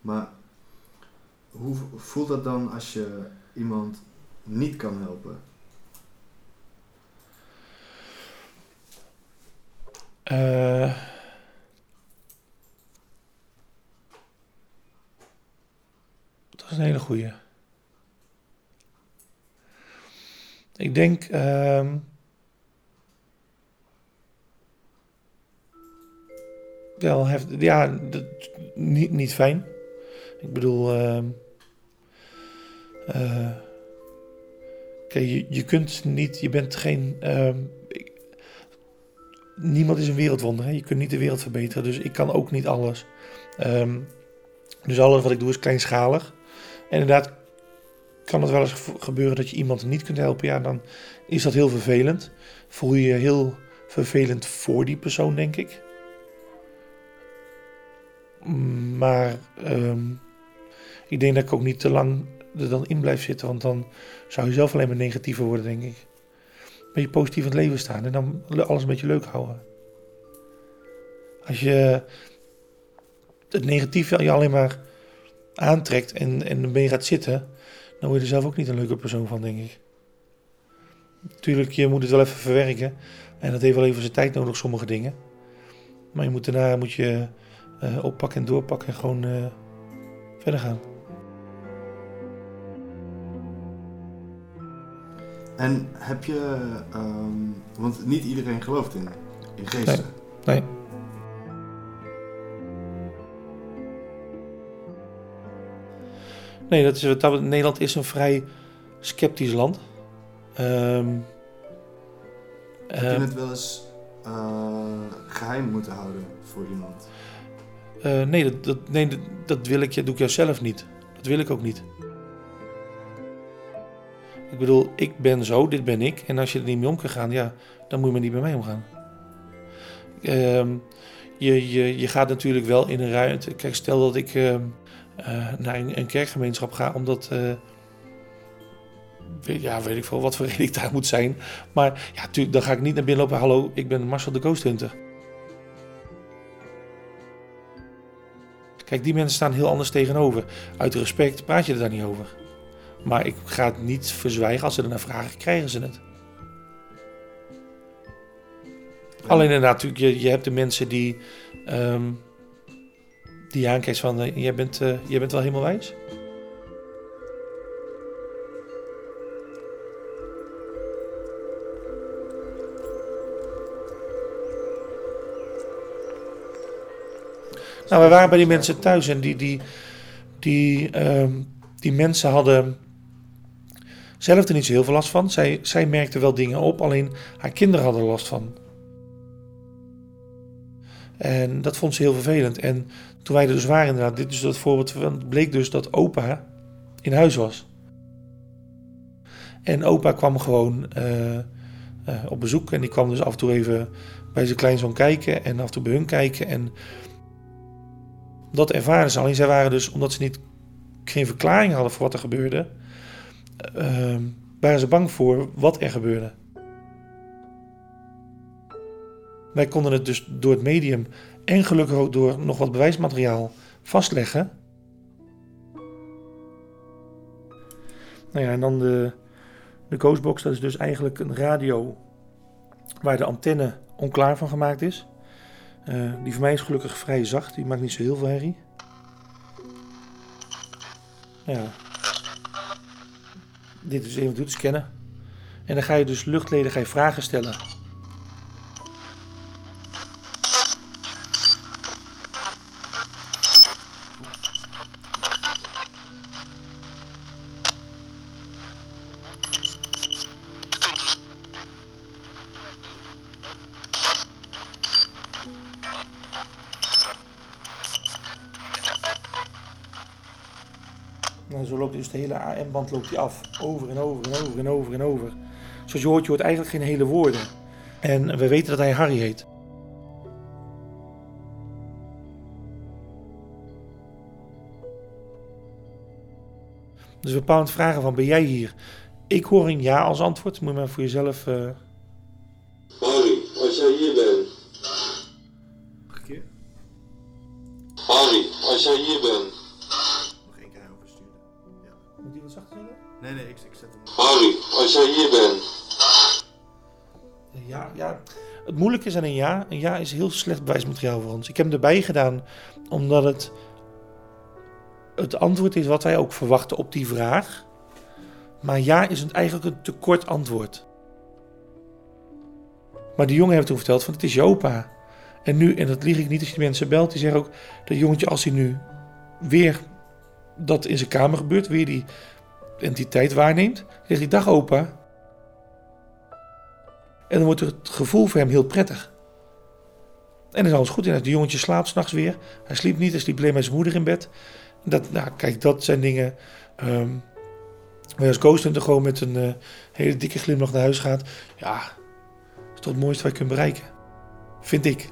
Maar hoe voelt dat dan als je iemand niet kan helpen? Eh, dat is een hele goeie. Ik denk. ehm, wel heftig. Ja, dat, niet, niet fijn. Ik bedoel. ehm, eh, kijk, je, je kunt niet. Je bent geen. ehm, niemand is een wereldwonder. Hè? Je kunt niet de wereld verbeteren. Dus ik kan ook niet alles. Ehm, dus alles wat ik doe is kleinschalig. En inderdaad kan het wel eens ge- gebeuren dat je iemand niet kunt helpen. Ja, dan is dat heel vervelend. Voel je je heel vervelend voor die persoon, denk ik. Maar ehm, ik denk dat ik ook niet te lang er dan in blijf zitten. Want dan zou je zelf alleen maar negatiever worden, denk ik. Een beetje positief in het leven staan en dan alles een beetje leuk houden. Als je het negatieve je alleen maar aantrekt en, en ermee gaat zitten, dan word je er zelf ook niet een leuke persoon van, denk ik. Tuurlijk, je moet het wel even verwerken. En dat heeft wel even zijn tijd nodig, sommige dingen. Maar je moet daarna moet je eh, oppakken en doorpakken en gewoon eh, verder gaan. En heb je, ehm, want niet iedereen gelooft in, in geesten. Nee. Nee, dat is, wat dat Nederland is een vrij sceptisch land. Ehm, Heb je ehm, het wel eens eh, geheim moeten houden voor iemand? eh, nee, dat, dat, nee dat, dat wil ik, dat doe ik jou zelf niet. Dat wil ik ook niet. Ik bedoel, ik ben zo, dit ben ik. En als je er niet mee om kan gaan, ja, dan moet je maar niet bij mij omgaan. Ehm, je, je, je gaat natuurlijk wel in een ruimte. Kijk, stel dat ik ehm, eh, naar een, een kerkgemeenschap ga, omdat. eh, ja, weet ik veel wat voor reden ik daar moet zijn. Maar ja, dan ga ik niet naar binnen lopen. Hallo, ik ben Marcel de Ghost Hunter. Kijk, die mensen staan heel anders tegenover. Uit respect praat je er daar niet over. Maar ik ga het niet verzwijgen. Als ze ernaar vragen, krijgen ze het. Alleen inderdaad, natuurlijk, je, je hebt de mensen die, ehm die aankijkt van, eh, jij, bent, eh, jij bent wel helemaal wijs. Nou, we waren bij die mensen thuis en die, die, die, ehm, die mensen hadden zelf er niet zo heel veel last van. Zij, zij merkte wel dingen op, alleen haar kinderen hadden er last van. En dat vond ze heel vervelend. En toen wij er dus waren, inderdaad, dit is dat voorbeeld, bleek dus dat opa in huis was. En opa kwam gewoon eh, eh, op bezoek en die kwam dus af en toe even bij zijn kleinzoon kijken en af en toe bij hun kijken. En dat ervaren ze. Alleen zij waren dus, omdat ze niet, geen verklaring hadden voor wat er gebeurde, eh, waren ze bang voor wat er gebeurde. Wij konden het dus door het medium en gelukkig ook door nog wat bewijsmateriaal vastleggen. Nou ja, en dan de, de Ghostbox, dat is dus eigenlijk een radio waar de antenne onklaar van gemaakt is. Eh, die van mij is gelukkig vrij zacht, die maakt niet zo heel veel herrie. Ja. Dit is even doet scannen. En dan ga je dus luchtleden ga je vragen stellen. Nou, zo loopt dus de hele AM-band loopt die af. Over en over en over en over en over. Zoals je hoort, je hoort eigenlijk geen hele woorden. En we weten dat hij Harry heet. Dus bepaald vragen van, ben jij hier? Ik hoor een ja als antwoord. Moet je maar voor jezelf... eh, Harry, als jij hier bent. Nog een keer? Harry, als jij hier bent. Nee, nee, ik, ik zet hem. Harry, als jij hier bent. Ja, ja. Het moeilijke is aan een ja. Een ja is heel slecht bewijsmateriaal voor ons. Ik heb hem erbij gedaan omdat het het antwoord is wat wij ook verwachten op die vraag. Maar ja is het eigenlijk een te kort antwoord. Maar die jongen heeft toen verteld van het is je opa. En nu, en dat lieg ik niet als je die mensen belt, die zeggen ook dat jongetje als hij nu weer dat in zijn kamer gebeurt, weer die entiteit waarneemt, zegt hij dag opa. En dan wordt het gevoel voor hem heel prettig. En dan is alles goed. En de jongetje slaapt s'nachts weer. Hij sliep niet, hij sliep alleen met zijn moeder in bed. Dat, nou, kijk, dat zijn dingen. je als Ghost gewoon met een eh, hele dikke glimlach naar huis gaat. Ja, dat is toch het mooiste wat je kunt bereiken. Vind ik.